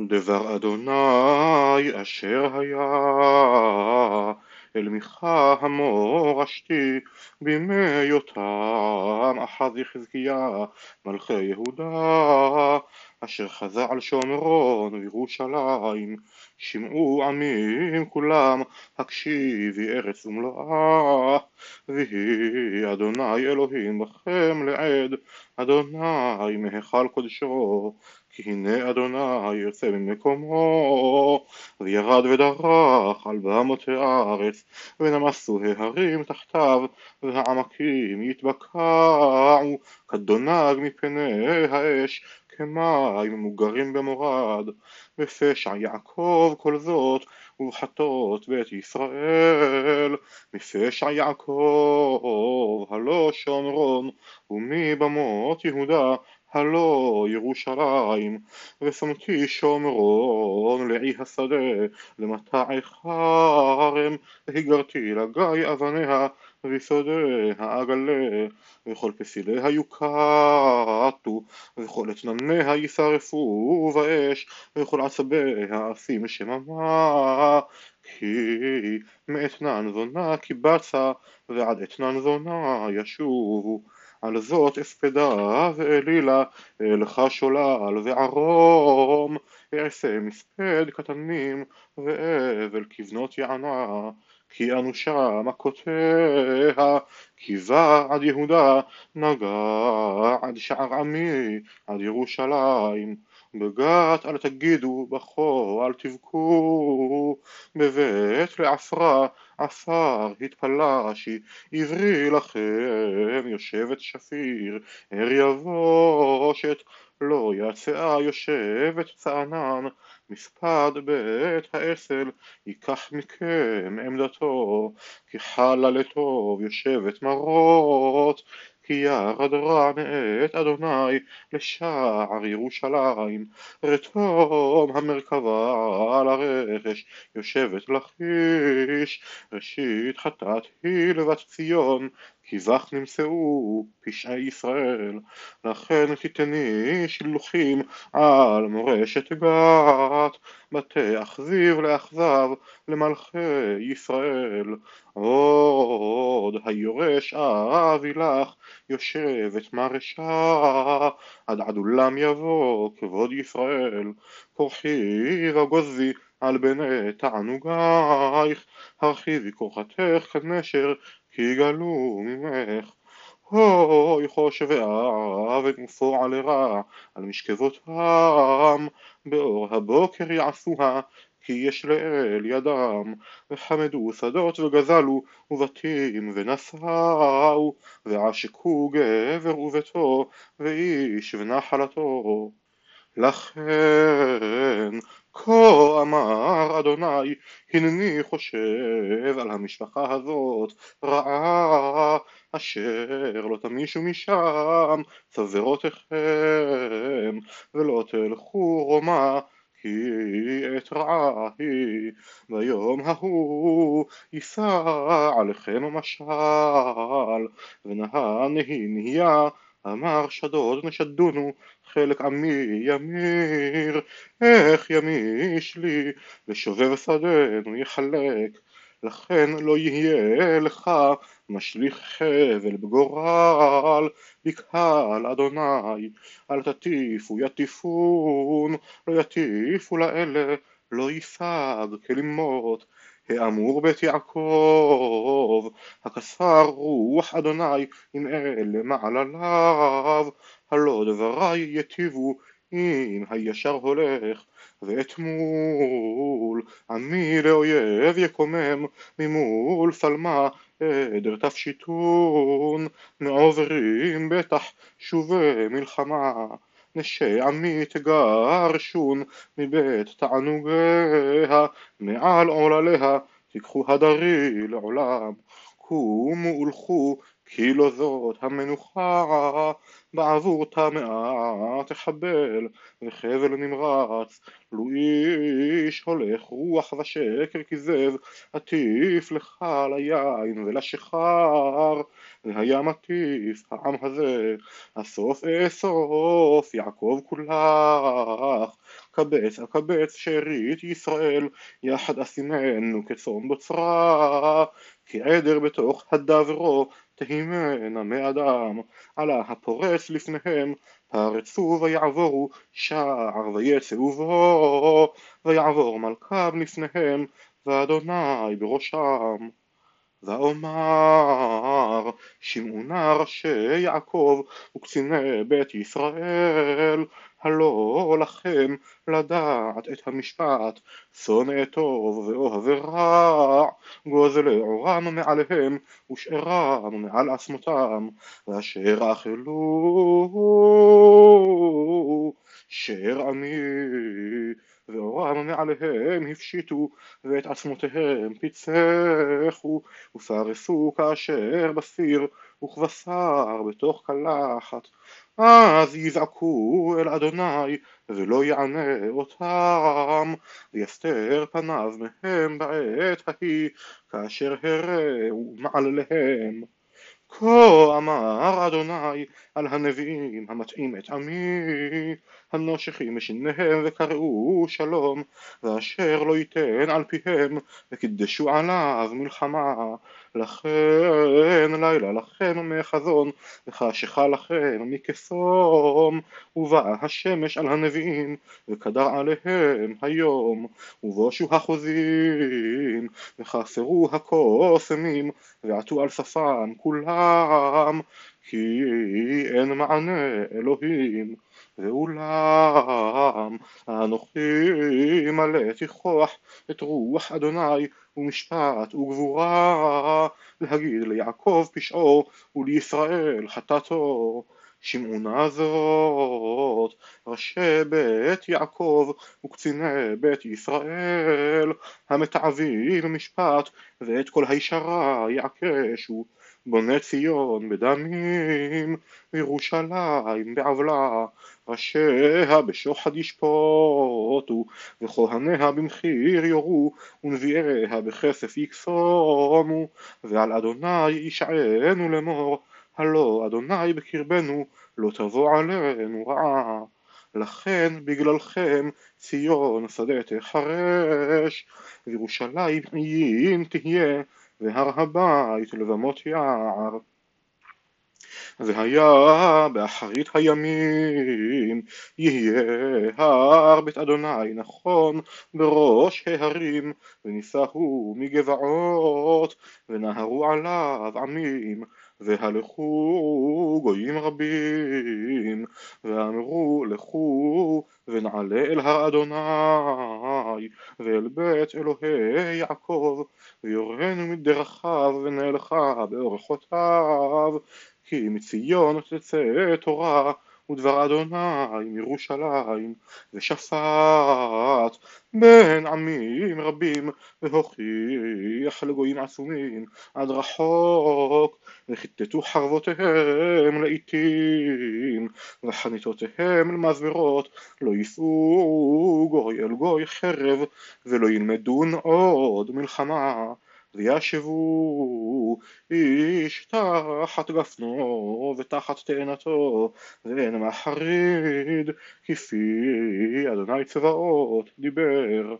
דבר אדוני אשר היה אל מיכה המורשתי בימי יותם אחז יחזקיה מלכי יהודה אשר חזה על שומרון וירושלים. שמעו עמים כולם הקשיבי ארץ ומלואה ויהי אדוני אלוהים בכם לעד אדוני מהיכל קודשו כי הנה אדוני יוצא ממקומו וירד ודרך על במות הארץ ונמסו ההרים תחתיו והעמקים יתבקעו. כדונג מפני האש כמים מוגרים במורד. בפשע יעקב כל זאת ובחטות בית ישראל. מפשע יעקב הלא שומרון ומבמות יהודה הלא ירושלים ושמתי שומרון לעי השדה למטעי חרם והיגרתי לגיא אבניה ויסודיה אגלה וכל פסיליה יוקטו וכל אתנניה יישרפו באש וכל עצביה אשים שממה כי מאתנן זונה קיבצה ועד אתנן זונה ישובו. על זאת אספדה ואלילה לך שולל וערום. אעשה מספד קטנים ואבל כבנות יענה. כי אנושה מכותיה כי בא עד יהודה נגע עד שער עמי עד ירושלים בגת אל תגידו בכו אל תבכו. בבית לעפרה עפר התפלשי עברי לכם יושבת שפיר ער יבושת לא יצאה יושבת צענן. מספד בית האסל ייקח מכם עמדתו כי חלה לטוב יושבת מרות כי ירד רע מאת אדוני לשער ירושלים. רתום המרכבה על הרכש יושבת לכיש ראשית חטאת היא לבת ציון כי בך נמצאו פשעי ישראל לכן תתני שילוחים על מורשת גת בתי אכזיב לאכזב למלכי ישראל. עוד היורש אבי לך יושבת מרשה עד עדולם יבוא כבוד ישראל. כורחי וגוזי על בני תענוגייך הרחיבי כוחתך כנשר כי יגלו ממך. אוי חושבי עוות ופועל רע על משכבותם. באור הבוקר יעשוה כי יש לאל ידם. וחמדו שדות וגזלו ובתים ונשאו ועשקו גבר וביתו ואיש ונחלתו. לכן כה אמר אדוני הנני חושב על המשפחה הזאת רעה אשר לא תמישו משם צוורותיכם ולא תלכו רומה כי עת רעה היא. ביום ההוא יישא עליכם המשל ונהה נהי נהיה אמר שדוד נשדונו חלק עמי ימיר איך ימיש לי ושובב שדנו יחלק לכן לא יהיה לך משליך חבל בגורל בקהל אדוני אל תטיפו יטיפון לא יטיפו לאלה לא ייסג כלימות האמור בית יעקב הכסר רוח אדוני עם אלה מעלליו הלא דברי יטיבו אם הישר הולך ואתמול עמי לאויב יקומם ממול פלמה עדר תפשיטון מעוברים בטח שובי מלחמה נשי עמי תגרשון מבית תענוגיה מעל עולליה תיקחו הדרי לעולם קומו ולכו כי לא זאת המנוחה בעבור טמאה תחבל וחבל נמרץ לו איש הולך רוח ושקר כזב עטיף לך ליין ולשיכר והיה מטיף העם הזה הסוף אסוף יעקב כולך קבץ אקבץ שארית ישראל, יחד אשימנו כצאן בוצרה, כעדר בתוך הדברו, תהימנה מאדם, עלה הפורץ לפניהם, פרצו ויעבורו שער ויצאו בו, ויעבור מלכם לפניהם, ואדוני בראשם. ואומר שמעו נא ראשי יעקב וקציני בית ישראל הלא לכם לדעת את המשפט שונאי טוב ואוהבי רע גוזלי עורם מעליהם ושארם מעל עצמותם ואשר אכלו שאר עמי ואורם מעליהם הפשיטו, ואת עצמותיהם פיצחו, ופרסו כאשר בסיר, וכבשר בתוך קלחת. אז יזעקו אל אדוני, ולא יענה אותם, ויסתר פניו מהם בעת ההיא, כאשר הרעו מעלליהם. כה אמר אדוני על הנביאים המטעים את עמי הנושכים משיניהם וקראו שלום ואשר לא ייתן על פיהם וקידשו עליו מלחמה. לכן לילה לכם מחזון וחשיכה לכם מכסום ובאה השמש על הנביאים וקדר עליהם היום ובושו החוזים וחסרו הקוסמים ועטו על שפם כולם כי אין מענה אלוהים ואולם. אנוכי מלא תכוח את רוח אדוני ומשפט וגבורה להגיד ליעקב פשעו ולישראל חטאתו. שמעונה זאת ראשי בית יעקב וקציני בית ישראל המתעבים משפט ואת כל הישרה יעקשו בונה ציון בדמים וירושלים בעוולה ראשיה בשוחד ישפוטו וכהניה במחיר יורו ונביאיה בכסף יקסומו ועל אדוני ישענו לאמור הלא אדוני בקרבנו לא תבוא עלינו רעה. לכן בגללכם ציון שדה תחרש וירושלים עיין תהיה והר הבית לבמות יער. והיה באחרית הימים יהיה הר בית אדוני נכון בראש ההרים ונישאו מגבעות ונהרו עליו עמים והלכו גויים רבים ואמרו לכו ונעלה אל הר אדוני ואל בית אלוהי יעקב ויורנו מדרכיו ונלכה באורחותיו כי מציון תצא תורה ודבר אדוני מירושלים ושפט בין עמים רבים והוכיח לגויים עצומים עד רחוק וכיתתו חרבותיהם לעיתים וחניתותיהם למזמרות לא יישאו גוי אל גוי חרב ולא ילמדון עוד מלחמה וישבו איש תחת גפנו ותחת תאנתו ואין מחריד כפי אדוני צבאות דיבר